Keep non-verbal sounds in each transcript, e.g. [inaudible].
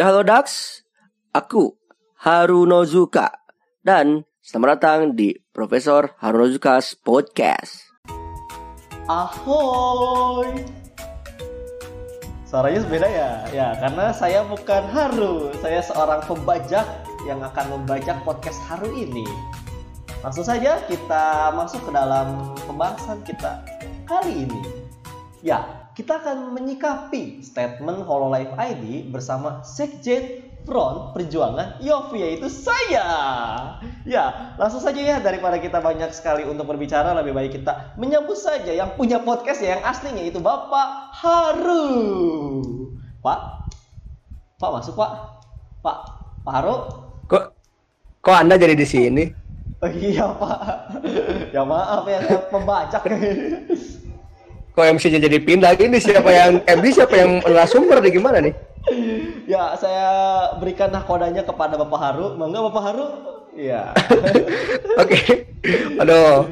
Ya halo Dax, aku Harunozuka dan selamat datang di Profesor Harunozuka's Podcast. Ahoy. Suaranya beda ya? Ya, karena saya bukan Haru. Saya seorang pembajak yang akan membajak podcast Haru ini. Langsung saja kita masuk ke dalam pembahasan kita kali ini. Ya, kita akan menyikapi statement Hololive ID bersama Sekjen Front Perjuangan Yofi yaitu saya. Ya, langsung saja ya daripada kita banyak sekali untuk berbicara lebih baik kita menyambut saja yang punya podcast yang aslinya itu Bapak Haru. Pak, Pak masuk Pak. Pak, Pak Haru. Kok kok Anda jadi di sini? Oh, iya Pak. ya maaf ya saya pembajak. Kok MC-nya jadi pindah gini? Siapa yang MC, siapa yang narasumber nih gimana nih? ya, saya berikan nakodanya kepada Bapak Haru. Mangga Bapak Haru. Iya. [laughs] Oke. Aduh.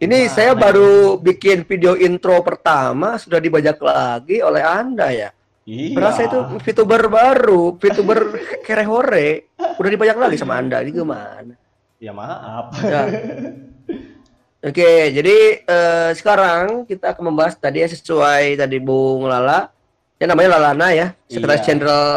Ini Nah, saya nah. baru bikin video intro pertama sudah dibajak lagi oleh Anda ya. Iya. Berasa itu VTuber baru, VTuber [laughs] kerehore. Udah dibajak lagi sama Anda. Ini gimana? Ya maaf. Ya. [laughs] Oke, jadi eh, sekarang kita akan membahas tadi ya sesuai tadi Bung Lala. Ya namanya Lalana ya, Sekretaris Iya. Jenderal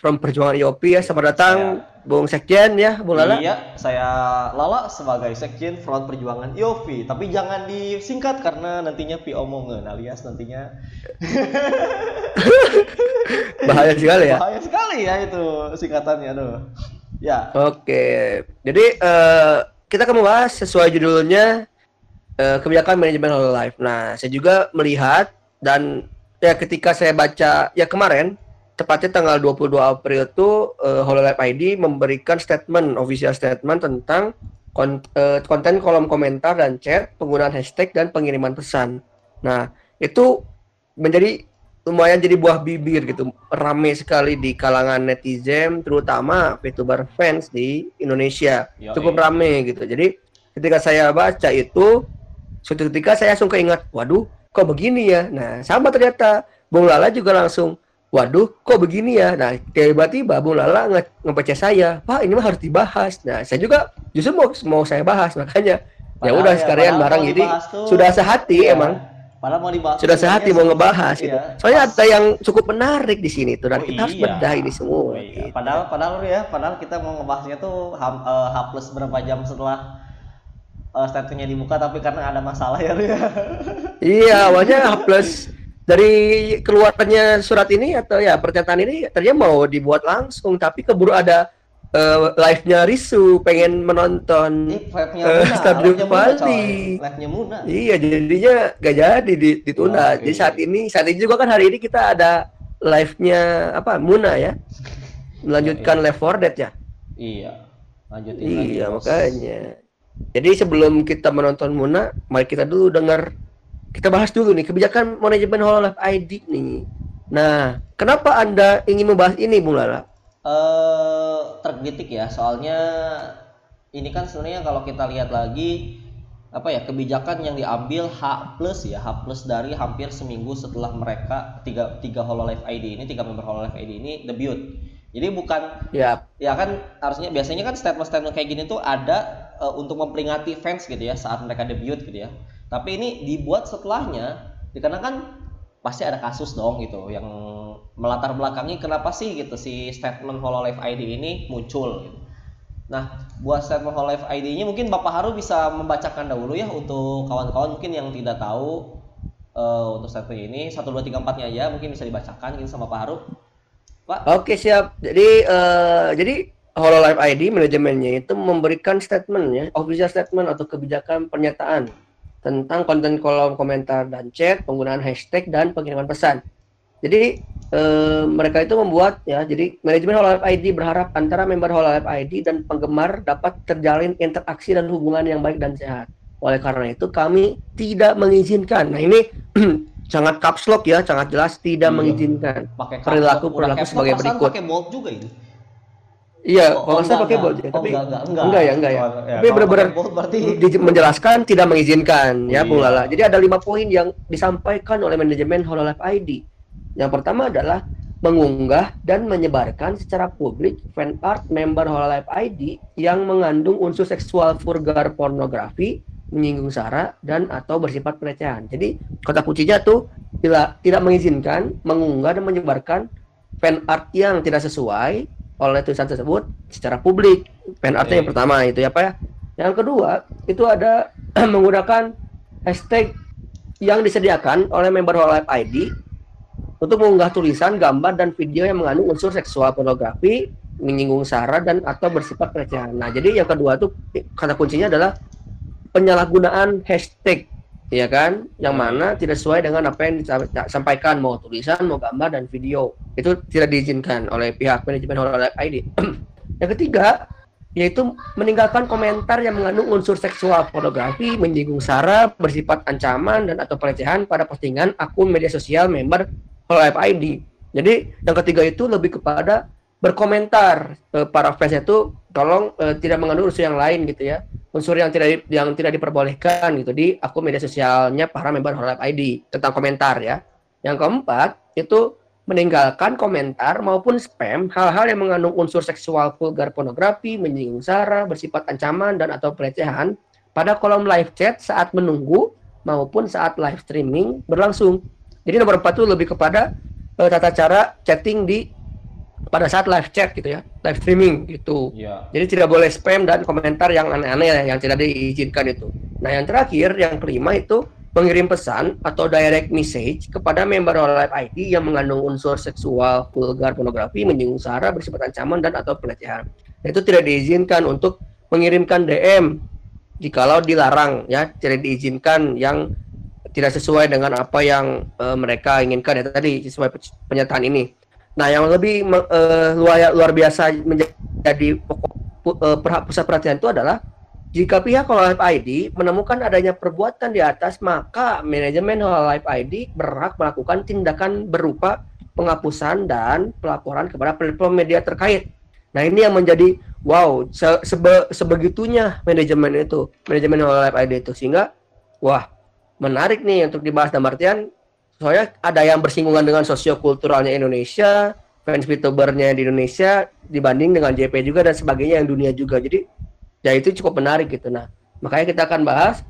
from Perjuangan IOP ya. Selamat datang Bung Sekjen ya, Bung Lala. Iya, saya Lala sebagai Sekjen Front Perjuangan IOV. Tapi jangan disingkat karena nantinya pi omongan alias nantinya [laughs] Bahaya sekali ya. bahaya sekali ya itu singkatannya aduh. Ya, Oke, jadi eh, kita akan membahas sesuai judulnya eh, kebijakan manajemen Hololive. Nah, saya juga melihat dan ya ketika saya baca ya kemarin tepatnya tanggal 22 April itu eh, Hololive ID memberikan statement, official statement tentang kon- eh, konten kolom komentar dan chat, penggunaan hashtag dan pengiriman pesan. Nah, itu menjadi lumayan jadi buah bibir gitu rame sekali di kalangan netizen terutama VTuber fans di Indonesia Yoi. cukup rame gitu jadi ketika saya baca itu suatu ketika saya langsung keingat waduh kok begini ya nah sama ternyata Bung Lala juga langsung waduh kok begini ya nah tiba-tiba Bung Lala nge nge saya Pak ini mah harus dibahas nah saya juga justru mau mau saya bahas makanya ya Padahal udah ya, sekalian padahal bareng mau jadi tuh- sudah sehati Iya. emang padahal mau dibahas sudah sehati mau ngebahas Iya. gitu. Soalnya Pas- ada yang cukup menarik di sini tuh dan Oh, kita harus iya. bedah ini semua. Oh, iya. gitu. Padahal padahal ya, padahal kita mau ngebahasnya tuh H, eh, H plus berapa jam setelah uh, statementnya dibuka tapi karena ada masalah ya ya. Iya, awalnya plus dari keluarnya surat ini atau ya pernyataan ini ternyata mau dibuat langsung tapi keburu ada eh, live-nya Risu pengen menonton. Eh, [laughs] Muna, live-nya Muna. Live-nya Muna. Iya, jadinya gak jadi di- ditunda. Ya, Jadi iya. saat ini saat ini juga kan hari ini kita ada live-nya apa? Muna ya. Melanjutkan Left 4 Dead ya. Iya. Lanjutin lagi. Iya, Bos. makanya. Jadi sebelum kita menonton Muna, mari kita dulu dengar kita bahas dulu nih kebijakan manajemen Hololive ID nih. Nah, kenapa Anda ingin membahas ini, Bung Lala? eh tergelitik ya soalnya ini kan sebenarnya kalau kita lihat lagi apa ya kebijakan yang diambil H plus ya H plus dari hampir seminggu setelah mereka tiga tiga Hololive ID ini tiga member Hololive ID ini debut jadi bukan Ya, ya kan harusnya biasanya kan statement-statement kayak gini tuh ada eh, untuk memperingati fans gitu ya saat mereka debut gitu ya tapi ini dibuat setelahnya dikarenakan pasti ada kasus dong gitu yang melatar belakangi kenapa sih gitu si statement Hololive ID ini muncul gitu. Nah, buat statement Hololive ID-nya mungkin Bapak Haru bisa membacakan dahulu ya untuk kawan-kawan mungkin yang tidak tahu eh, untuk statement ini 1 2 3 4-nya aja mungkin bisa dibacakan gitu sama Pak Haru. Pak, oke siap. Jadi eh, jadi Hololive ID manajemennya itu memberikan statement ya, official statement atau kebijakan pernyataan tentang konten kolom komentar dan chat, penggunaan hashtag dan pengiriman pesan. Jadi eh, mereka itu membuat ya, jadi manajemen Hololive ID berharap antara member Hololive ID dan penggemar dapat terjalin interaksi dan hubungan yang baik dan sehat. Oleh karena itu kami tidak mengizinkan. Nah ini [clears throat] sangat caps lock ya, sangat jelas tidak Iya. mengizinkan pakai perilaku- perilaku sebagai berikut. pakai bold juga ini. Iya, Oh, kalau oh, salah enggak, pakai bold ya, Oh, tapi enggak, enggak, enggak. enggak ya, enggak ya. Oh, ya, tapi kalau benar-benar berarti di- menjelaskan tidak mengizinkan ya, Bung Iya. Lala. Jadi ada lima poin yang disampaikan oleh manajemen Hololive ID. Yang pertama adalah mengunggah dan menyebarkan secara publik fan art member Hololive ID yang mengandung unsur seksual vulgar pornografi, menyinggung sara dan atau bersifat pelecehan. Jadi kata kuncinya tuh tidak tidak mengizinkan mengunggah dan menyebarkan fan art yang tidak sesuai oleh tulisan tersebut secara publik. Fan artnya yang pertama itu ya Pak ya. Yang kedua itu ada [clears throat] menggunakan hashtag yang disediakan oleh member Hololive ID untuk mengunggah tulisan, gambar, dan video yang mengandung unsur seksual pornografi, menyinggung sara dan atau bersifat pelecehan. Nah, jadi yang kedua tuh kata kuncinya adalah penyalahgunaan hashtag, ya kan? Yang mana tidak sesuai dengan apa yang disampaikan mau tulisan, mau gambar dan video. Itu tidak diizinkan oleh pihak manajemen Hololive ID. [clears throat] yang ketiga, yaitu meninggalkan komentar yang mengandung unsur seksual pornografi, menyinggung sara, bersifat ancaman dan atau pelecehan pada postingan akun media sosial member Live ID. Jadi yang ketiga itu lebih kepada berkomentar e, para fans itu tolong e, tidak mengandung unsur yang lain gitu ya. Unsur yang tidak yang tidak diperbolehkan gitu di akun media sosialnya para member Live ID tentang komentar ya. Yang keempat itu meninggalkan komentar maupun spam hal-hal yang mengandung unsur seksual vulgar pornografi menyinggung sara bersifat ancaman dan atau pelecehan pada kolom live chat saat menunggu maupun saat live streaming berlangsung. Jadi nomor empat itu lebih kepada uh, tata cara chatting di pada saat live chat gitu ya, live streaming gitu. Ya. Jadi tidak boleh spam dan komentar yang aneh-aneh yang tidak diizinkan itu. Nah yang terakhir, yang kelima itu mengirim pesan atau direct message kepada member live ID yang mengandung unsur seksual, vulgar, pornografi, menyinggung sara, bersifat ancaman dan atau pelecehan. Nah, itu tidak diizinkan untuk mengirimkan DM jikalau dilarang ya, tidak diizinkan yang tidak sesuai dengan apa yang uh, mereka inginkan ya tadi sesuai pernyataan ini. Nah, yang lebih uh, luar luar biasa menjadi pokok uh, pusat perhatian itu adalah jika pihak Hololive ID menemukan adanya perbuatan di atas, maka manajemen Hololive ID berhak melakukan tindakan berupa penghapusan dan pelaporan kepada platform media terkait. Nah, ini yang menjadi wow, se sebe sebegitunya manajemen itu, manajemen Hololive ID itu sehingga wah, menarik nih untuk dibahas dalam artian soalnya ada yang bersinggungan dengan sosiokulturalnya Indonesia, fans VTubernya di Indonesia dibanding dengan JP juga dan sebagainya yang dunia juga. Jadi ya itu cukup menarik gitu. Nah, makanya kita akan bahas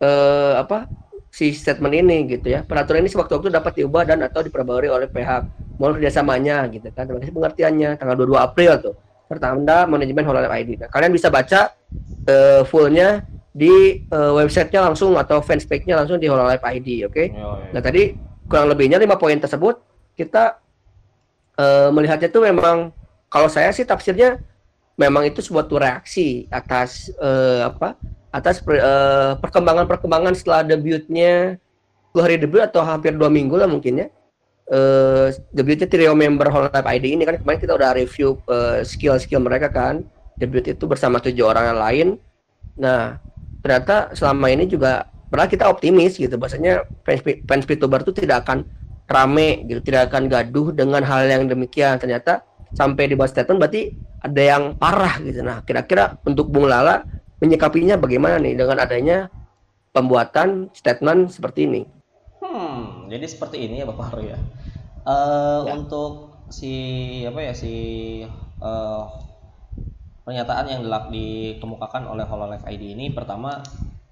eh, apa si statement ini gitu ya. Peraturan ini sewaktu-waktu dapat diubah dan atau diperbarui oleh pihak mohon kerjasamanya gitu kan. Terima kasih pengertiannya tanggal 22 April tuh. Pertanda manajemen Hololive ID. Nah, kalian bisa baca uh, fullnya di uh, websitenya langsung atau fanspage-nya langsung di Hololive ID, oke? Okay? Oh, iya. Nah tadi kurang lebihnya lima poin tersebut kita uh, melihatnya itu memang kalau saya sih tafsirnya memang itu sebuah reaksi atas uh, apa? Atas perkembangan-perkembangan setelah debutnya dua hari debut atau hampir dua minggu lah mungkin ya. Uh, debutnya trio member Hololive ID ini kan kemarin kita udah review skill-skill mereka kan debut itu bersama tujuh orang yang lain. Nah, ternyata selama ini juga pernah kita optimis gitu bahasanya fans fans VTuber itu tidak akan rame gitu tidak akan gaduh dengan hal yang demikian. Ternyata sampai di bawah statement berarti ada yang parah gitu. Nah kira-kira untuk Bung Lala menyikapinya bagaimana nih dengan adanya pembuatan statement seperti ini? Hmm jadi seperti ini ya Bapak Haru ya, uh, ya. untuk si apa ya si uh, pernyataan yang dilak dikemukakan oleh Hololive ID ini pertama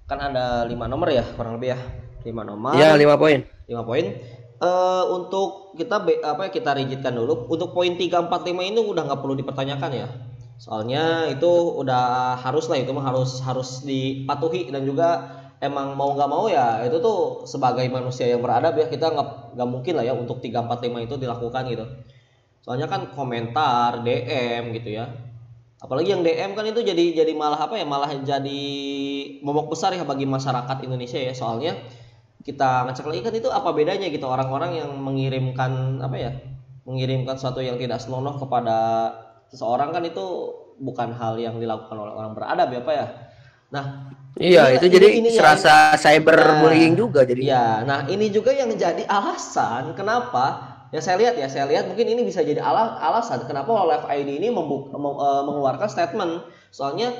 kan ada lima nomor ya kurang lebih ya? Lima nomor. Ya lima poin. Lima poin. Uh, untuk kita be, apa ya kita rigidkan dulu. Untuk poin tiga empat lima ini udah nggak perlu dipertanyakan ya. Soalnya itu udah harus lah itu mah harus harus dipatuhi dan juga emang mau nggak mau ya itu tuh sebagai manusia yang beradab ya kita nggak nggak mungkin lah ya untuk tiga empat lima itu dilakukan gitu. Soalnya kan komentar DM gitu ya apalagi yang DM kan itu jadi jadi malah apa ya malah jadi momok besar ya bagi masyarakat Indonesia ya. Soalnya kita ngecek lagi kan itu apa bedanya gitu orang-orang yang mengirimkan apa ya mengirimkan sesuatu yang tidak senonoh kepada seseorang kan itu bukan hal yang dilakukan oleh orang beradab ya pak ya. Nah iya ini, itu ini, jadi ini serasa yang, cyberbullying nah, juga jadi. ya nah ini juga yang jadi alasan kenapa yang saya lihat ya saya lihat mungkin ini bisa jadi ala alasan kenapa Live ID ini membuka, mem, uh, mengeluarkan statement soalnya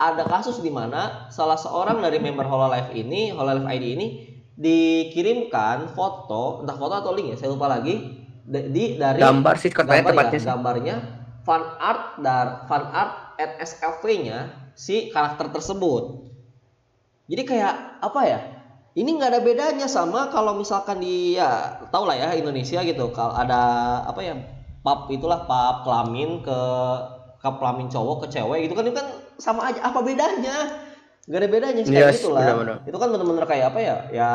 ada kasus di mana salah seorang dari member Hololive ini Hololive ID ini dikirimkan foto entah foto atau link ya saya lupa lagi di dari Gambar sih katanya gambar ya, tepatnya sih. gambarnya fan art dan fan art at SFV-nya si karakter tersebut. Jadi kayak apa ya? Ini nggak ada bedanya sama kalau misalkan di ya tau lah ya Indonesia gitu kalau ada apa ya pub itulah pub kelamin ke ke kelamin cowok ke cewek gitu kan itu kan sama aja apa bedanya? Gak ada bedanya sih Yes, gitu lah. Itu kan bener-bener kayak apa ya? Ya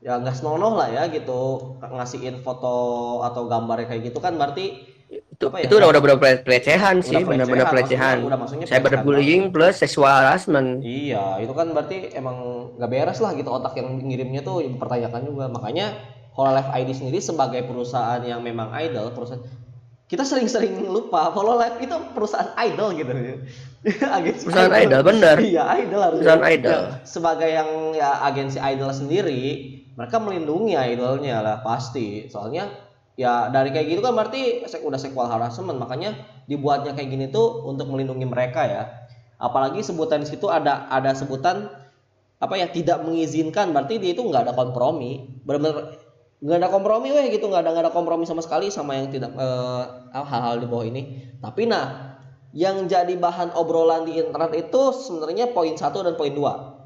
ya nggak senonoh lah ya gitu ngasihin foto atau gambarnya kayak gitu kan berarti itu apa ya, itu udah udah benar pelecehan sih udah benar-benar pelecehan, udah maksudnya cyber pelecehan bullying plus sexual harassment Iya, itu kan berarti emang nggak beres lah gitu otak yang ngirimnya tuh dipertanyakan juga. Makanya Hololive ID sendiri sebagai perusahaan yang memang idol, perusahaan kita sering-sering lupa Hololive itu perusahaan idol gitu. [laughs] agensi Perusahaan idol, bener. Iya, idol harus. Perusahaan idol. Ya, sebagai yang ya agensi idol sendiri, mereka melindungi idolnya lah pasti. Soalnya ya dari kayak gitu kan berarti sek- udah sexual harassment. Makanya dibuatnya kayak gini tuh untuk melindungi mereka ya. Apalagi sebutan di situ ada ada sebutan apa ya tidak mengizinkan. Berarti dia itu nggak ada kompromi. Benar-benar nggak ada kompromi weh gitu. Nggak ada nggak ada kompromi sama sekali sama yang tidak eh, hal-hal di bawah ini. Tapi nah yang jadi bahan obrolan di internet itu sebenarnya poin satu dan poin dua.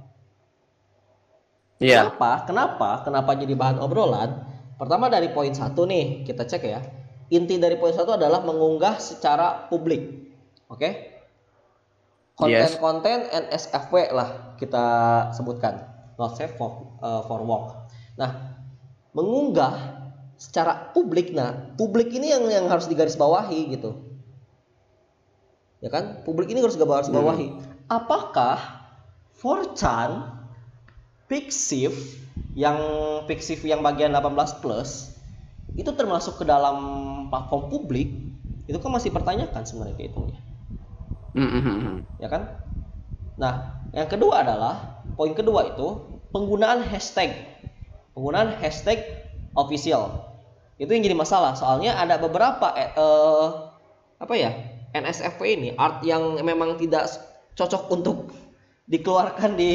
Iya. Kenapa? Kenapa? Kenapa jadi bahan obrolan? Pertama dari poin satu nih kita cek ya. Inti dari poin satu adalah mengunggah secara publik. Oke? Yes. Konten-konten NSFW lah kita sebutkan. Not safe for, uh, for work. Nah, mengunggah secara publik. Nah, publik ini yang yang harus digarisbawahi gitu. Ya kan? Publik ini harus digarisbawahi. Apakah 4chan Pixiv yang Pixiv yang bagian 18 plus itu termasuk ke dalam platform publik itu kan masih pertanyakan sebenarnya kayak itu Mm, mm, mm, mm. ya kan? Nah yang kedua adalah poin kedua itu penggunaan hashtag. Penggunaan hashtag official. Itu yang jadi masalah soalnya ada beberapa eh, eh, apa ya NSFW ini art yang memang tidak cocok untuk dikeluarkan di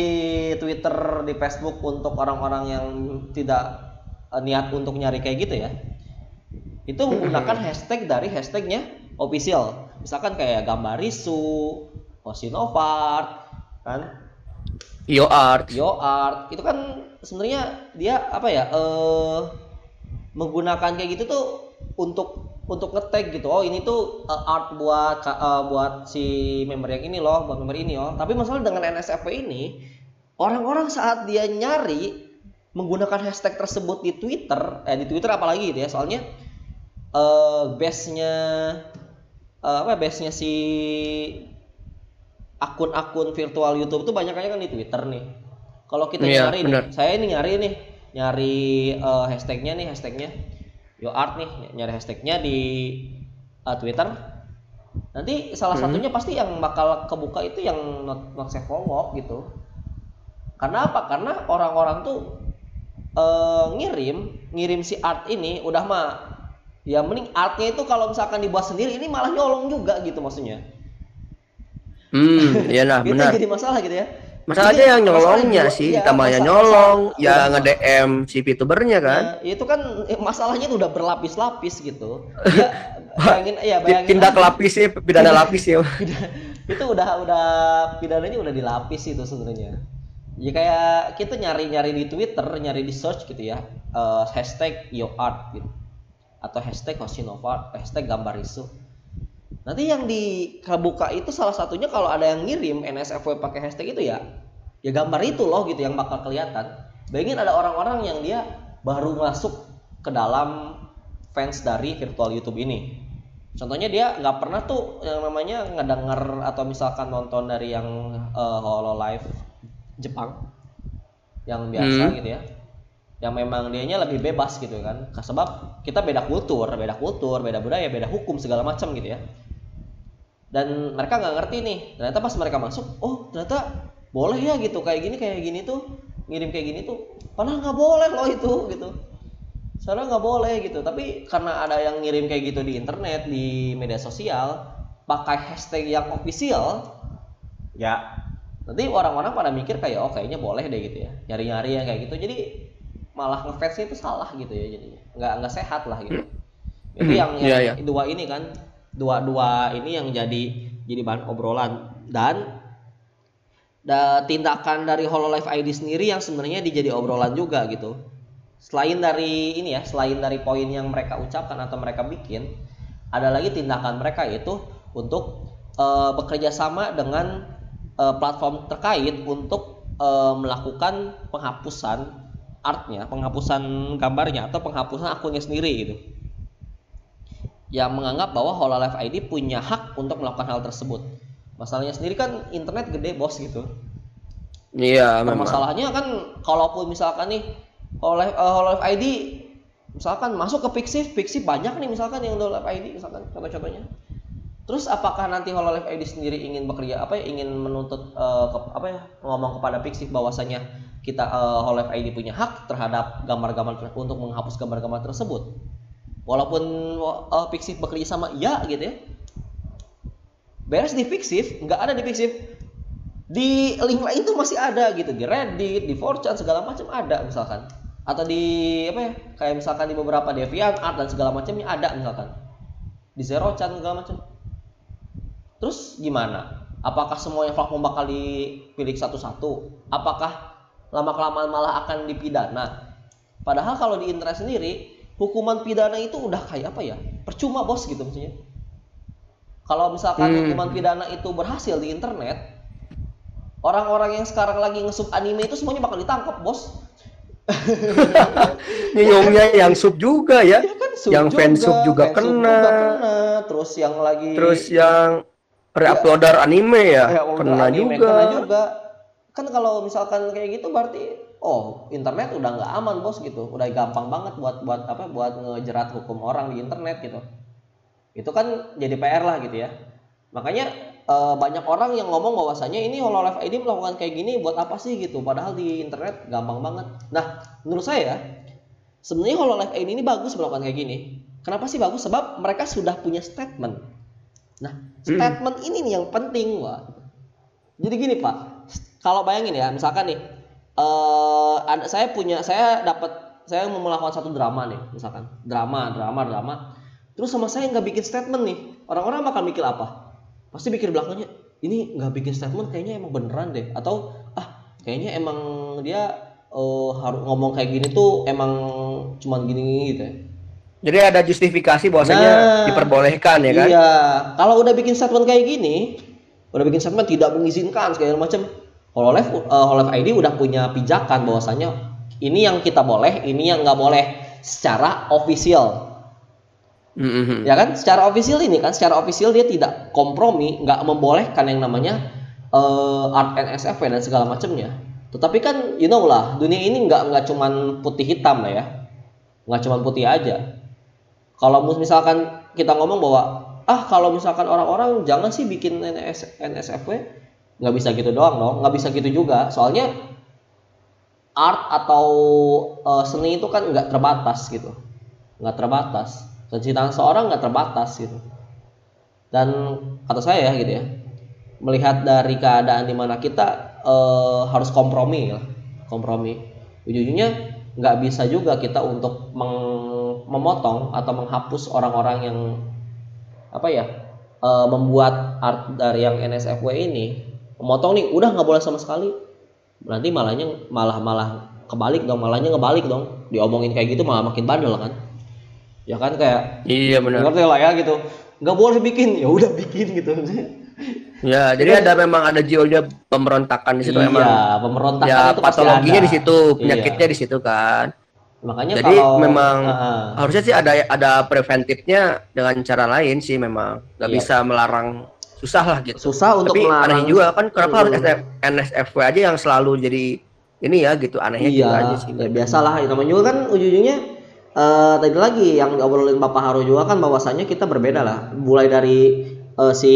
Twitter di Facebook untuk orang-orang yang tidak eh, niat untuk nyari kayak gitu ya. Itu menggunakan hashtag dari hashtagnya official. Misalkan kayak gambar risu Hosinovat kan? Yo art Yo art itu kan sebenarnya dia apa ya eh menggunakan kayak gitu tuh untuk untuk ngetag gitu oh ini tuh eh, art buat eh, buat si member yang ini loh buat member ini loh tapi masalah dengan NSFW ini orang-orang saat dia nyari menggunakan hashtag tersebut di Twitter eh di Twitter apalagi gitu ya soalnya eh base-nya eh, apa base-nya si akun-akun virtual YouTube tuh banyak kan di Twitter nih. Kalau kita Iya, nyari benar. nih, saya ini nyari nih, nyari eh, hashtagnya nih, hashtagnya Yo Art nih, nyari hashtagnya di eh, Twitter. Nanti salah Hmm. satunya pasti yang bakal kebuka itu yang not, not safe for work gitu. Karena apa? Karena orang-orang tuh eh, ngirim, ngirim si art ini udah mah ya mending artnya itu kalau misalkan dibuat sendiri ini malah nyolong juga gitu maksudnya. hmm [laughs] iyalah itu benar jadi masalah gitu ya masalahnya yang nyolongnya masalah sih iya, masa- nyolong masa- ya nge DM si VTubernya kan. Nah, itu kan eh, masalahnya itu udah berlapis-lapis gitu. Ya [laughs] bayangin ya bayangin tindak lapis ya pidana lapis ya. [laughs] Itu udah udah pidananya udah dilapis itu sebenarnya. Ya kayak kita nyari-nyari di Twitter nyari di search gitu ya eh, hashtag yo art gitu atau hashtag Hosinova hashtag gambar isu nanti yang dikebuka itu salah satunya kalau ada yang ngirim NSFW pakai hashtag itu ya ya gambar itu loh gitu yang bakal kelihatan. Bayangin ada orang-orang yang dia baru masuk ke dalam fans dari virtual YouTube ini. Contohnya dia nggak pernah tuh yang namanya ngedenger atau misalkan nonton dari yang eh, Hololive Jepang yang biasa Hmm. gitu ya yang memang dianya lebih bebas gitu kan. Sebab kita beda kultur beda kultur beda budaya beda hukum segala macam gitu ya dan mereka nggak ngerti nih. Ternyata pas mereka masuk oh ternyata boleh ya gitu kayak gini kayak gini tuh ngirim kayak gini tuh padahal nggak boleh loh itu gitu. Soalnya nggak boleh gitu. Tapi karena ada yang ngirim kayak gitu di internet di media sosial pakai hashtag yang official ya. nanti orang-orang pada mikir kayak oh kayaknya boleh deh gitu ya. Nyari-nyari yang kayak gitu. Jadi malah ngefansnya itu salah gitu ya jadinya. Nggak nggak sehat lah gitu. Hmm. itu yang, Iya, yang iya. dua ini kan dua dua ini yang jadi jadi bahan obrolan dan da, tindakan dari Hololive ID sendiri yang sebenarnya dijadi obrolan juga gitu selain dari ini ya selain dari poin yang mereka ucapkan atau mereka bikin ada lagi tindakan mereka yaitu untuk eh, bekerja sama dengan eh, platform terkait untuk eh, melakukan penghapusan artnya, penghapusan gambarnya atau penghapusan akunnya sendiri gitu. Yang menganggap bahwa Hololive ID punya hak untuk melakukan hal tersebut. Masalahnya sendiri kan internet gede bos gitu. Iya, memang. Masalahnya kan kalaupun misalkan nih Hololive, eh, Hololive ID misalkan masuk ke Pixiv, Pixiv banyak nih misalkan yang Hololive ID misalkan contoh-contohnya. Terus apakah nanti Hololive ID sendiri ingin bekerja apa ya ingin menuntut eh, ke- apa ya ngomong kepada Pixiv bahwasanya kita eh, Hololive ID punya hak terhadap gambar-gambar untuk menghapus gambar-gambar tersebut. Walaupun eh, Pixiv bekerja sama iya gitu ya. Beres di Pixiv, nggak ada di Pixiv. Di link lain tuh masih ada gitu di Reddit, di 4chan segala macam ada misalkan. Atau di apa ya? Kayak misalkan di beberapa DeviantArt dan segala macamnya ada misalkan. Di Zero-chan segala macam. Terus gimana? Apakah semuanya platform bakal dipilih satu-satu? Apakah lama kelamaan malah akan dipidana? Padahal kalau di internet sendiri, hukuman pidana itu udah kayak apa ya? Percuma bos gitu maksudnya. Kalau misalkan Hmm. hukuman pidana itu berhasil di internet, orang-orang yang sekarang lagi ngesub anime itu semuanya bakal ditangkap bos. [laughs] Nyonyongnya yang sub juga ya. Ya kan, sub Yang fansub juga kena. juga kena. Terus yang lagi Terus yang reuploader anime ya, Ya, kena anime, juga. kena juga. Kan kalau misalkan kayak gitu berarti oh internet udah nggak aman bos gitu, udah gampang banget buat buat apa buat ngejerat hukum orang di internet gitu. Itu kan jadi PR lah gitu ya. Makanya eh, banyak orang yang ngomong bahwasanya ini Hololive ID melakukan kayak gini buat apa sih gitu, padahal di internet gampang banget. Nah, menurut saya sebenarnya Hololive ID ini bagus melakukan kayak gini. Kenapa sih bagus? Sebab mereka sudah punya statement. Nah, statement ini nih yang penting, Wak. Jadi gini, Pak. Kalau bayangin ya, misalkan nih eh ada saya punya saya dapat saya mau melakukan satu drama nih, misalkan. Drama, drama, drama. Terus sama saya nggak bikin statement nih. Orang-orang bakal mikir apa? Pasti mikir belakangnya, ini nggak bikin statement kayaknya emang beneran deh atau ah, kayaknya emang dia eh, harus ngomong kayak gini tuh emang cuman gini gitu ya. Jadi ada justifikasi bahwasanya Nah, diperbolehkan ya kan? Iya, kalau udah bikin statement kayak gini, udah bikin statement tidak mengizinkan segala macam, Hololive uh, Hololive ID udah punya pijakan bahwasanya ini yang kita boleh, ini yang nggak boleh secara official. Mhm. Ya kan? Secara official ini kan, secara official dia tidak kompromi, nggak membolehkan yang namanya uh, art NSFW dan segala macamnya. Tetapi kan, you know lah, dunia ini nggak nggak cuman putih hitam lah ya, nggak cuman putih aja. Kalau misalkan kita ngomong bahwa ah kalau misalkan orang-orang jangan sih bikin NS, NSFW, nggak bisa gitu doang dong, nggak bisa gitu juga. Soalnya art atau uh, seni itu kan nggak terbatas gitu, nggak terbatas. Kecintaan seorang nggak terbatas gitu. Dan kata saya gitu ya, melihat dari keadaan di mana kita eh, harus kompromi lah, kompromi. Ujung-ujungnya nggak bisa juga kita untuk memotong atau menghapus orang-orang yang apa ya eh, membuat art dari yang NSFW ini memotong nih udah nggak boleh sama sekali nanti malahnya malah malah kebalik dong malahnya ngebalik dong diomongin kayak gitu malah makin bandel kan ya kan kayak Iya benar. ngerti lah ya gitu nggak boleh bikin ya udah bikin gitu Ya, jadi ada memang ada jiwa pemberontakan di situ iya emang. pemberontakan Ya, itu patologinya ada. di situ, Iya. penyakitnya di situ kan. makanya Jadi kalau memang Heeh. harusnya sih ada ada preventifnya dengan cara lain sih memang. Nggak Iya. bisa melarang susah lah gitu. susah untuk Tapi aneh juga kan kenapa harus Hmm. SF NSFW aja yang selalu jadi ini ya gitu anehnya gitu iya aja sih. ya biasalah namanya juga kan ujung-ujungnya eh tadi lagi yang diobrolin Bapak Haru juga kan bahwasannya kita berbeda lah mulai dari eh, si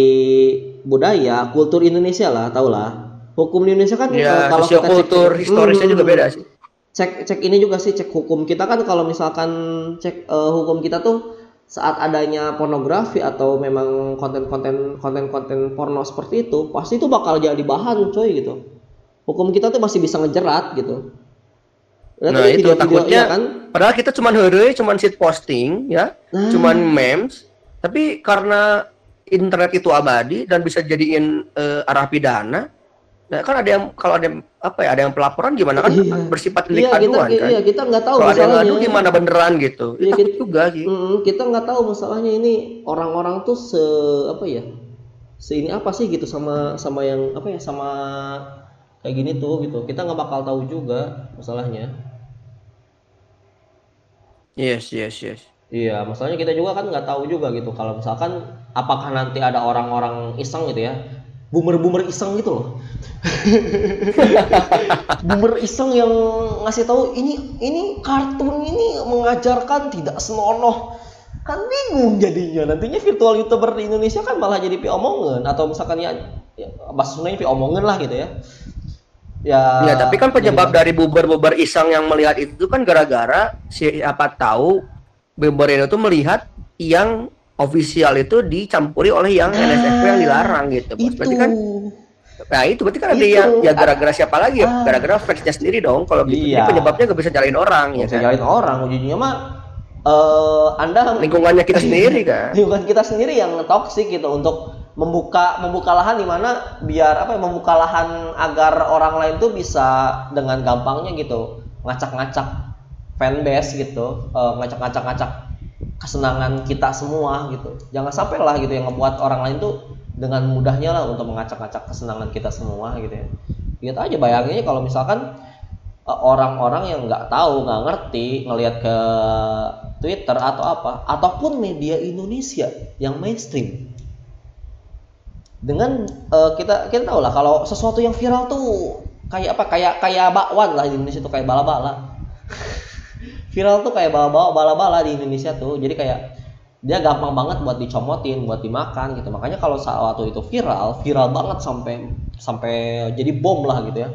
budaya kultur Indonesia lah tau lah hukum di Indonesia kan Ya, kalau kita cek- sosiokultur historisnya Hmm, juga beda sih. cek cek ini juga sih cek hukum kita kan kalau misalkan cek eh, hukum kita tuh saat adanya pornografi atau memang konten-konten konten-konten porno seperti itu pasti itu bakal jadi bahan coy gitu. Hukum kita tuh masih bisa ngejerat gitu. Nah itu takutnya kan? padahal kita cuman heureuy cuman sit posting ya nah. cuman memes tapi karena internet itu abadi dan bisa jadiin uh, arah pidana Nah, kan ada yang kalau ada yang, apa ya, ada yang pelaporan gimana kan iya. bersifat delik iya, aduan kita, kan. Iya, kita nggak tahu kalau ada yang ngadu gimana beneran gitu. Iya, kita, juga gitu. Mm, kita nggak tahu masalahnya ini orang-orang tuh se apa ya? Se ini apa sih gitu sama sama yang apa ya sama kayak gini tuh gitu. Kita nggak bakal tahu juga masalahnya. Yes, yes, yes. Iya, masalahnya kita juga kan nggak tahu juga gitu. Kalau misalkan apakah nanti ada orang-orang iseng gitu ya, boomer-boomer iseng gitu loh. [laughs] boomer iseng yang ngasih tahu ini ini kartun ini mengajarkan tidak senonoh. Kan bingung jadinya. Nantinya virtual youtuber di Indonesia kan malah jadi pi omongan atau misalkan ya, ya bahasa pi omongan lah gitu ya. Ya, ya tapi kan penyebab jadi, dari buber-buber iseng yang melihat itu kan gara-gara siapa tahu buber itu melihat yang official itu dicampuri oleh yang nah, NSFW yang dilarang gitu. Bos. Berarti kan Nah itu berarti kan ada yang ya gara-gara siapa lagi ya? Ah. Gara-gara fansnya sendiri dong. Kalau gitu iya. penyebabnya gak bisa nyalain orang ya. Bisa kan? nyalain orang ujungnya mah uh, Anda lingkungannya kita sendiri [laughs] kan. lingkungan kita sendiri yang toksik gitu untuk membuka membuka lahan di mana biar apa ya membuka lahan agar orang lain tuh bisa dengan gampangnya gitu ngacak-ngacak fanbase gitu, uh, ngacak-ngacak-ngacak kesenangan kita semua gitu. Jangan sampai lah gitu yang ngebuat orang lain tuh dengan mudahnya lah untuk mengacak-acak kesenangan kita semua gitu ya. Lihat aja bayanginnya kalau misalkan eh, orang-orang yang nggak tahu nggak ngerti ngelihat ke Twitter atau apa ataupun media Indonesia yang mainstream. Dengan uh, kita kita tahu lah kalau sesuatu yang viral tuh kayak apa? Kayak kayak bakwan lah di Indonesia tuh kayak bala-bala [laughs] viral tuh kayak bawa-bawa bala-bala di Indonesia tuh. Jadi kayak dia gampang banget buat dicomotin buat dimakan gitu. Makanya kalau saat waktu itu viral viral banget sampai sampai jadi bom lah gitu ya.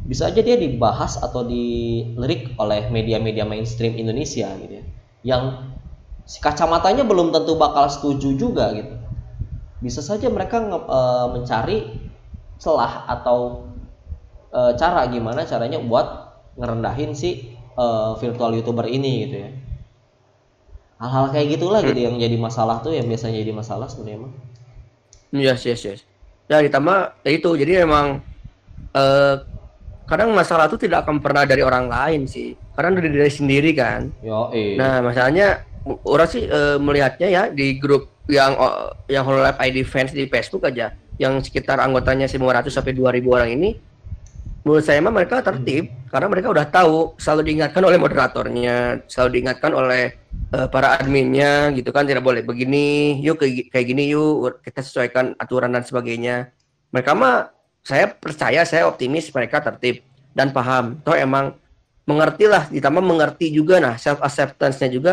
Bisa aja dia dibahas atau dilirik oleh media-media mainstream Indonesia gitu ya. Yang si kacamatanya belum tentu bakal setuju juga gitu. Bisa saja mereka nge, e, mencari celah atau e, cara gimana caranya buat ngerendahin si uh, virtual youtuber ini gitu ya. Hal-hal kayak gitulah gitu yang jadi masalah tuh yang biasanya jadi masalah sebenarnya emang. Yes yes yes. Ya ditambah ya itu jadi memang uh, kadang masalah itu tidak akan pernah dari orang lain sih. Karena dari diri sendiri kan. Yo, eh. nah masalahnya orang sih uh, melihatnya ya di grup yang uh, yang Hololive ID fans di Facebook aja. Yang sekitar anggotanya 500 sampai 2000 orang ini menurut saya mah mereka tertib hmm. karena mereka udah tahu selalu diingatkan oleh moderatornya selalu diingatkan oleh uh, para adminnya gitu kan tidak boleh begini yuk kayak, kayak gini yuk kita sesuaikan aturan dan sebagainya. Mereka mah saya percaya saya optimis mereka tertib dan paham. Toh emang mengerti lah ditambah mengerti juga nah self acceptance-nya juga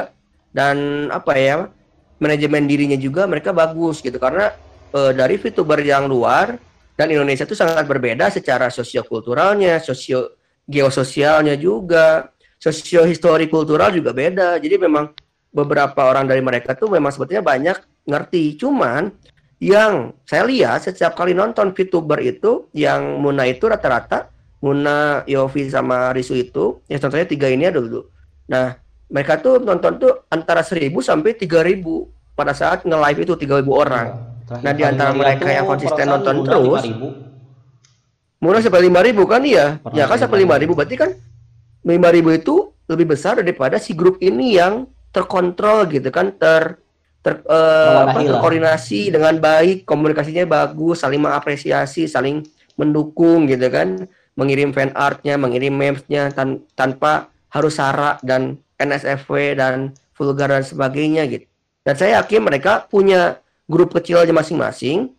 dan apa ya manajemen dirinya juga mereka bagus gitu. Karena uh, dari VTuber yang luar dan Indonesia itu sangat berbeda secara sosiokulturalnya, sosio geososialnya juga, sosio histori kultural juga beda. Jadi memang beberapa orang dari mereka tuh memang sebetulnya banyak ngerti. Cuman yang saya lihat setiap kali nonton VTuber itu yang Muna itu rata-rata Muna, Yofi sama Risu itu, ya contohnya tiga ini ada dulu. Nah, mereka tuh nonton tuh antara 1000 sampai 3000 pada saat nge-live itu 3000 orang. Terakhir nah di antara mereka yang konsisten nonton terus, murah sampai lima ribu kan? Iya, ya kan sampai lima ribu. berarti kan lima ribu itu lebih besar daripada si grup ini yang terkontrol gitu kan? Ter ter, uh, apa, terkoordinasi dengan baik komunikasinya bagus saling mengapresiasi saling mendukung gitu kan? Mengirim fan artnya mengirim memesnya tan tanpa harus sara dan NSFW dan vulgar dan sebagainya gitu. Dan saya yakin mereka punya grup kecil aja masing-masing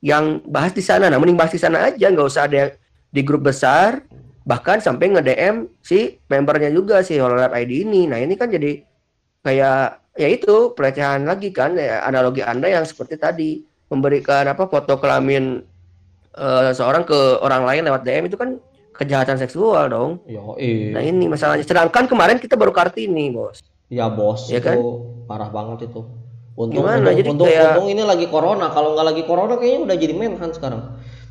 yang bahas di sana. Nah, mending bahas di sana aja, nggak usah ada di grup besar. Bahkan sampai nge-DM si membernya juga si Hololab ID ini. Nah, ini kan jadi kayak ya itu pelecehan lagi kan ya, analogi Anda yang seperti tadi memberikan apa foto kelamin uh, seorang ke orang lain lewat DM itu kan kejahatan seksual dong. Yo, iya. Nah, ini masalahnya. Sedangkan kemarin kita baru Kartini, Bos. Ya, Bos. Ya itu kan? parah banget itu. Untung, Gimana? Untung, Jadi untung, kayak... untung ini lagi corona. Kalau nggak lagi corona kayaknya udah jadi menhan sekarang.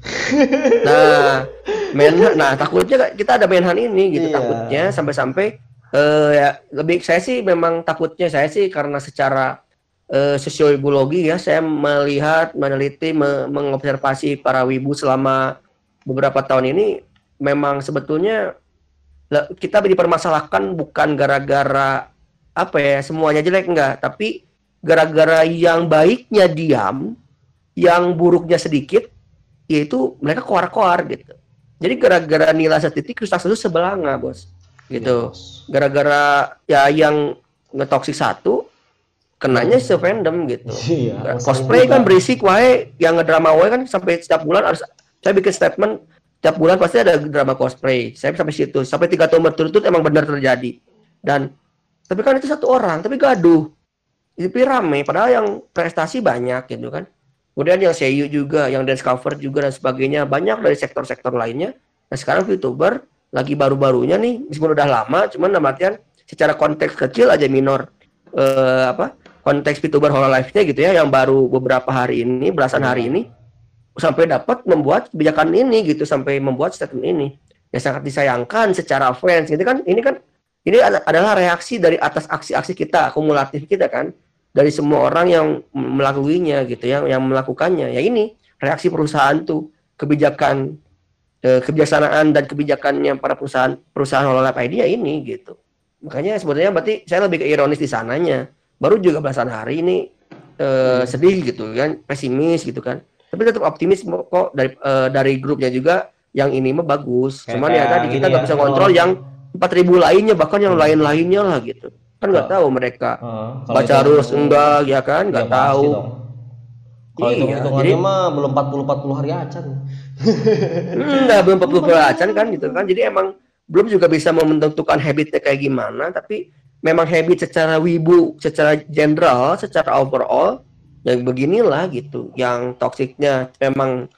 [laughs] nah, Menhan, nah takutnya kita ada Menhan ini gitu Iya. takutnya sampai-sampai eh ya lebih saya sih memang takutnya saya sih karena secara eh, sosiologi ya saya melihat meneliti me- mengobservasi para wibu selama beberapa tahun ini memang sebetulnya kita dipermasalahkan bukan gara-gara apa ya semuanya jelek enggak tapi gara-gara yang baiknya diam yang buruknya sedikit yaitu mereka koar-koar gitu. Jadi gara-gara nilai setitik rusak satu sebelanga bos. Gitu. Gara-gara ya yang ngetoksik satu kenanya se fandom gitu. Iya. cosplay kan berisik wae. Yang ngedrama wae kan sampai setiap bulan harus saya bikin statement setiap bulan pasti ada drama cosplay. Saya sampai situ. Sampai tiga tahun berturut-turut emang benar terjadi. Dan tapi kan itu satu orang tapi gaduh tapi rame padahal yang prestasi banyak gitu kan. Kemudian yang seiyu juga yang dance cover juga dan sebagainya banyak dari sektor-sektor lainnya. Nah sekarang VTuber lagi baru-barunya nih meskipun udah lama cuman dalam artian secara konteks kecil aja minor eh, apa konteks VTuber Hololive-nya gitu ya yang baru beberapa hari ini belasan hari ini sampai dapat membuat kebijakan ini gitu sampai membuat statement ini. Ya sangat disayangkan secara fans gitu kan. Ini kan ini ad- adalah reaksi dari atas aksi-aksi kita akumulatif kita kan dari semua orang yang melakuinya gitu ya yang melakukannya. Ya ini reaksi perusahaan tuh kebijakan eh, kebijaksanaan dan kebijakannya para perusahaan perusahaan Hololive ID ya ini gitu. Makanya sebenarnya berarti saya lebih ke ironis di sananya. Baru juga belasan hari ini eh, sedih gitu kan pesimis gitu kan. Tapi tetap optimis kok dari eh, dari grupnya juga yang ini mah bagus. Cuman ya kayak tadi kita nggak ya, bisa kontrol yang 4000 lainnya bahkan yang Hmm. lain-lainnya lah gitu kan nggak Kalau- tahu mereka kalau baca terus enggak ya kan Ya, nggak pasti tahu. Kalau Iya, itu hitungannya jadi- mah belum 40 40 hari acan. Enggak, belum 40 belacan kan gitu kan. Jadi emang belum juga bisa menentukan habitnya kayak gimana, tapi memang habit secara wibu, secara general, secara overall, yang beginilah gitu. Yang toksiknya memang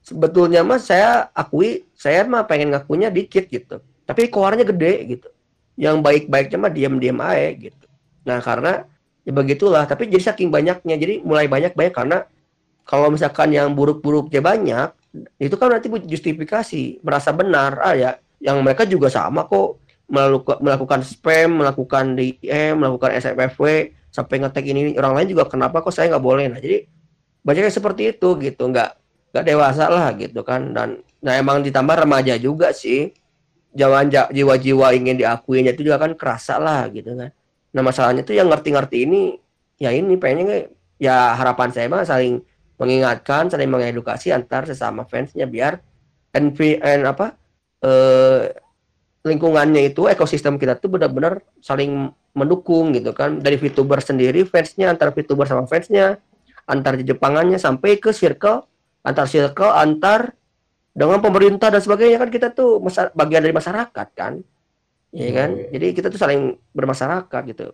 sebetulnya mah saya akui, saya mah pengen ngakunya dikit gitu. Tapi keluarnya gede gitu. Yang baik-baiknya mah diam-diam aja gitu. Nah karena ya begitulah, tapi jadi saking banyaknya, jadi mulai banyak-banyak karena kalau misalkan yang buruk-buruknya banyak, itu kan nanti justifikasi merasa benar ah ya. Yang mereka juga sama kok melakukan melakukan spam melakukan DM melakukan SFFW sampai ngetek ini. Orang lain juga kenapa kok saya nggak boleh? Nah jadi banyak yang seperti itu gitu. Nggak nggak dewasa lah gitu kan. Dan nah emang ditambah remaja juga sih jangan ja- jiwa-jiwa ingin diakuinya itu juga kan kerasa lah gitu kan. Nah masalahnya tuh yang ngerti-ngerti ini ya ini pengennya ya harapan saya mah saling mengingatkan, saling mengedukasi antar sesama fansnya biar NV and apa eh, lingkungannya itu ekosistem kita tuh benar-benar saling mendukung gitu kan. Dari VTuber sendiri fansnya antar VTuber sama fansnya antar Jepangannya sampai ke circle antar circle antar dengan pemerintah dan sebagainya kan kita tuh bagian dari masyarakat kan. Ya kan? Iya. jadi kita tuh saling bermasyarakat gitu.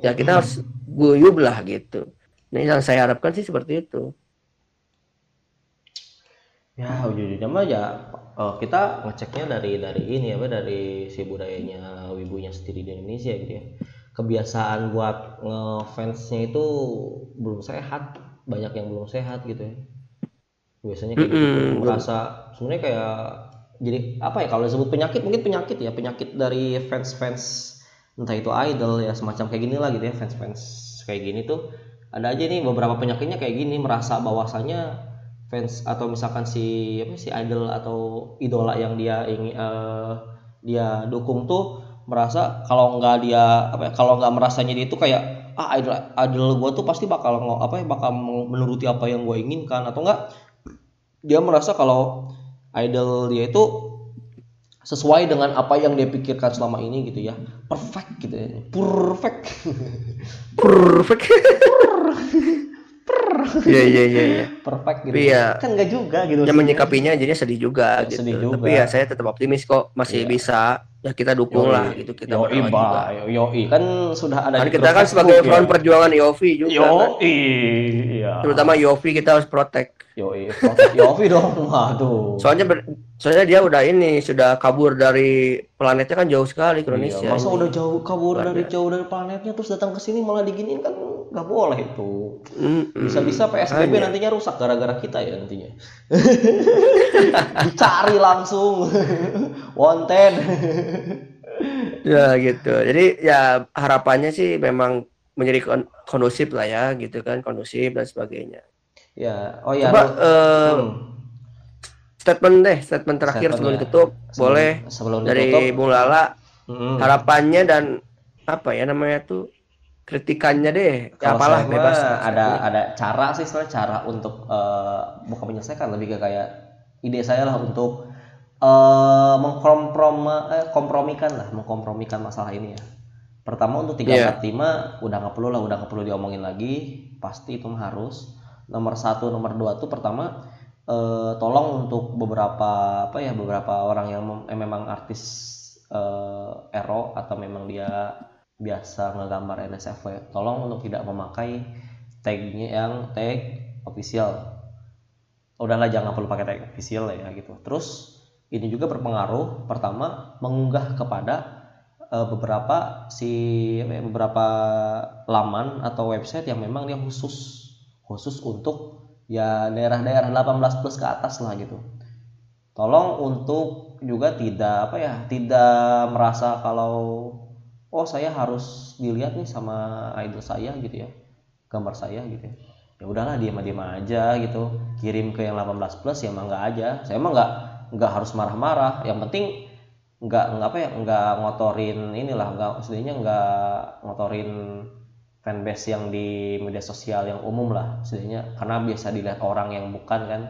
Ya kita harus guyub lah gitu. Nah yang saya harapkan sih seperti itu. Ya ujung-ujungnya mah ya eh, kita ngeceknya dari dari ini apa dari si budayanya wibunya sendiri di Indonesia gitu ya. Kebiasaan buat ngefansnya itu belum sehat, banyak yang belum sehat gitu ya. Biasanya kayak gitu. Mm-mm, tuh, belum. merasa sebenarnya kayak jadi apa ya kalau disebut penyakit mungkin penyakit ya penyakit dari fans-fans entah itu idol ya semacam kayak gini lah gitu ya fans-fans kayak gini tuh. Ada aja nih beberapa penyakitnya kayak gini merasa bahwasanya fans atau misalkan si apa si idol atau idola yang dia ingin eh, dia dukung tuh merasa kalau nggak dia apa ya, kalau nggak merasanya dia itu kayak ah idol idol gue tuh pasti bakal apa ya bakal menuruti apa yang gue inginkan atau enggak dia merasa kalau idol dia itu sesuai dengan apa yang dia pikirkan selama ini gitu ya. Perfect gitu ya. Perfect. [laughs] Perfect [laughs] iya iya iya perfect gitu. Iya. kan enggak juga gitu. Yang menyikapinya jadinya sedih juga Ya, gitu. sedih juga. tapi ya saya tetap optimis kok. Masih Iya. bisa. Ya kita dukung lah gitu. Kita yoi ba juga. Yoi. Kan sudah ada kan kita kan sebagai Facebook front ya. perjuangan Yofi juga kan. yoi iya. Terutama Yofi kita harus protect. Yoi protect yofi dong. [laughs] Waduh. Soalnya ber- soalnya dia udah ini sudah kabur dari planetnya kan jauh sekali ke Indonesia Iya, masa ini. udah jauh kabur Luar dari jauh dari planetnya terus datang ke sini malah diginiin kan nggak boleh itu. Bisa-bisa PSBB Makanya. nantinya rusak gara-gara kita ya nantinya. [laughs] Dicari langsung. [laughs] Wonten. [laughs] Ya gitu. Jadi ya harapannya sih memang menjadi kon- kondusif lah ya gitu kan, kondusif dan sebagainya. ya, oh ya. Coba eh, Hmm. statement deh, statement terakhir Statement sebelum ya. ditutup, Sebelum- boleh sebelum dari ditutup. Bung Lala Mm-mm. harapannya dan apa ya namanya tuh kritikannya deh. Ya, Kalau apalah saya bebas. ada ada cara sih sebenarnya cara untuk eh, bukan menyelesaikan lebih ke kayak ide saya lah untuk eh mengkomproma eh, kompromikan lah mengkompromikan masalah ini ya. Pertama untuk 345 udah nggak perlu lah udah nggak perlu diomongin lagi pasti itu harus. Nomor satu nomor dua tuh pertama eh, tolong untuk beberapa apa ya beberapa orang yang mem- eh, memang artis eh, ero atau memang dia biasa ngegambar NSFW tolong untuk tidak memakai tagnya yang tag official. Udahlah jangan perlu pakai tag official ya gitu. Terus ini juga berpengaruh pertama mengunggah kepada eh, beberapa si apa beberapa laman atau website yang memang dia khusus. Khusus untuk ya daerah-daerah 18 plus ke atas lah gitu. Tolong untuk juga tidak apa ya tidak merasa kalau oh saya harus dilihat nih sama idol saya gitu ya gambar saya gitu ya. Ya udahlah diam aja gitu. Kirim ke yang 18 plus ya emang nggak aja. Saya emang nggak nggak harus marah-marah. Yang penting nggak nggak apa ya nggak ngotorin inilah nggak maksudnya nggak ngotorin fanbase yang di media sosial yang umum lah setidaknya karena biasa dilihat orang yang bukan kan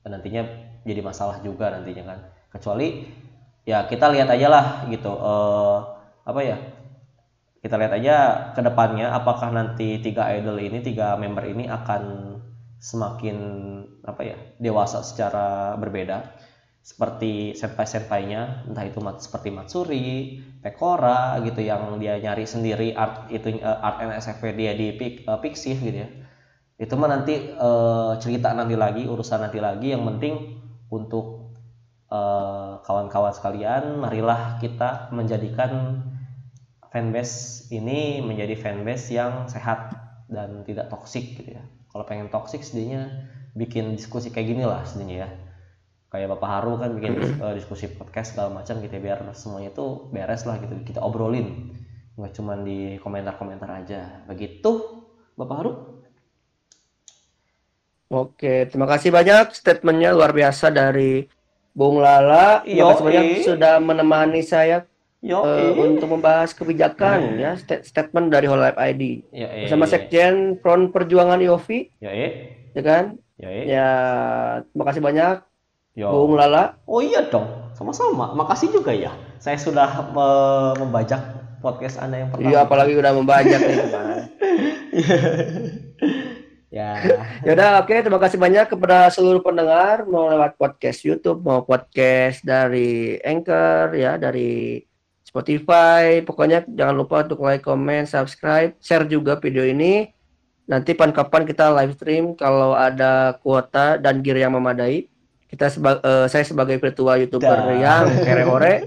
dan nantinya jadi masalah juga nantinya kan. Kecuali ya kita lihat aja lah gitu eh apa ya kita lihat aja ke depannya apakah nanti tiga idol ini tiga member ini akan semakin apa ya dewasa secara berbeda seperti senpai-senpainya entah itu mat, seperti Matsuri, Pekora gitu yang dia nyari sendiri art itu eh, art NSFW dia di Pik, Pixiv gitu ya. Itu mah nanti eh, cerita nanti lagi urusan nanti lagi. Yang penting untuk kawan-kawan sekalian marilah kita menjadikan fanbase ini menjadi fanbase yang sehat dan tidak toksik gitu ya. Kalau pengen toksik sedihnya bikin diskusi kayak gini lah sedihnya ya. Kayak Bapak Haru kan bikin [clears throat] eh, diskusi podcast segala macam gitu ya, biar semuanya itu beres lah gitu kita obrolin. Nggak cuman di komentar-komentar aja. Begitu Bapak Haru? Oke, terima kasih banyak statementnya luar biasa dari Bung Lala. Terima kasih banyak sudah menemani saya yo eh, untuk membahas kebijakan ya sta- statement dari Whole Life ID ya bersama Sekjen Front Perjuangan IOVI, ya ya kan? ya Ya, terima kasih banyak yo Bung Lala. Oh iya dong, sama-sama. Makasih juga ya. Saya sudah me- membajak podcast Anda yang pertama. Iya, apalagi udah membajak nih [laughs] ya. Ya udah, oke. Terima kasih banyak kepada seluruh pendengar mau lewat podcast YouTube, mau podcast dari Anchor, ya, dari Spotify. Pokoknya jangan lupa untuk like, comment, subscribe, share juga video ini. Nanti kapan kita live stream kalau ada kuota dan gear yang memadai. Kita seba- eh, saya sebagai virtual youtuber Dah. yang kere-ore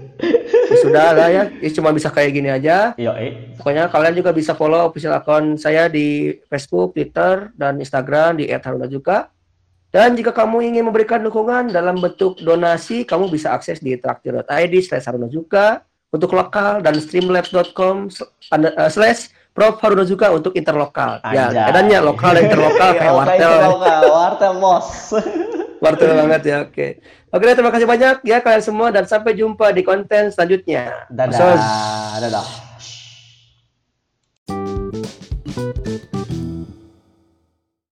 ya sudah lah ya. Ini cuma bisa kayak gini aja. Yo, eh. Pokoknya kalian juga bisa follow official account saya di Facebook, Twitter, dan Instagram di @harunajuka. Dan jika kamu ingin memberikan dukungan dalam bentuk donasi, kamu bisa akses di traktir.id slash harunajuka untuk lokal dan streamlabs.com eh, slash Prof Harunajuka untuk interlokal. Ya, Anjay. edannya lokal dan interlokal kayak [laughs] wartel. wartel bos. [laughs] Wartel banget ya, oke. Oke, terima kasih banyak ya kalian semua dan sampai jumpa di konten selanjutnya. Dadah. Sos. Dadah.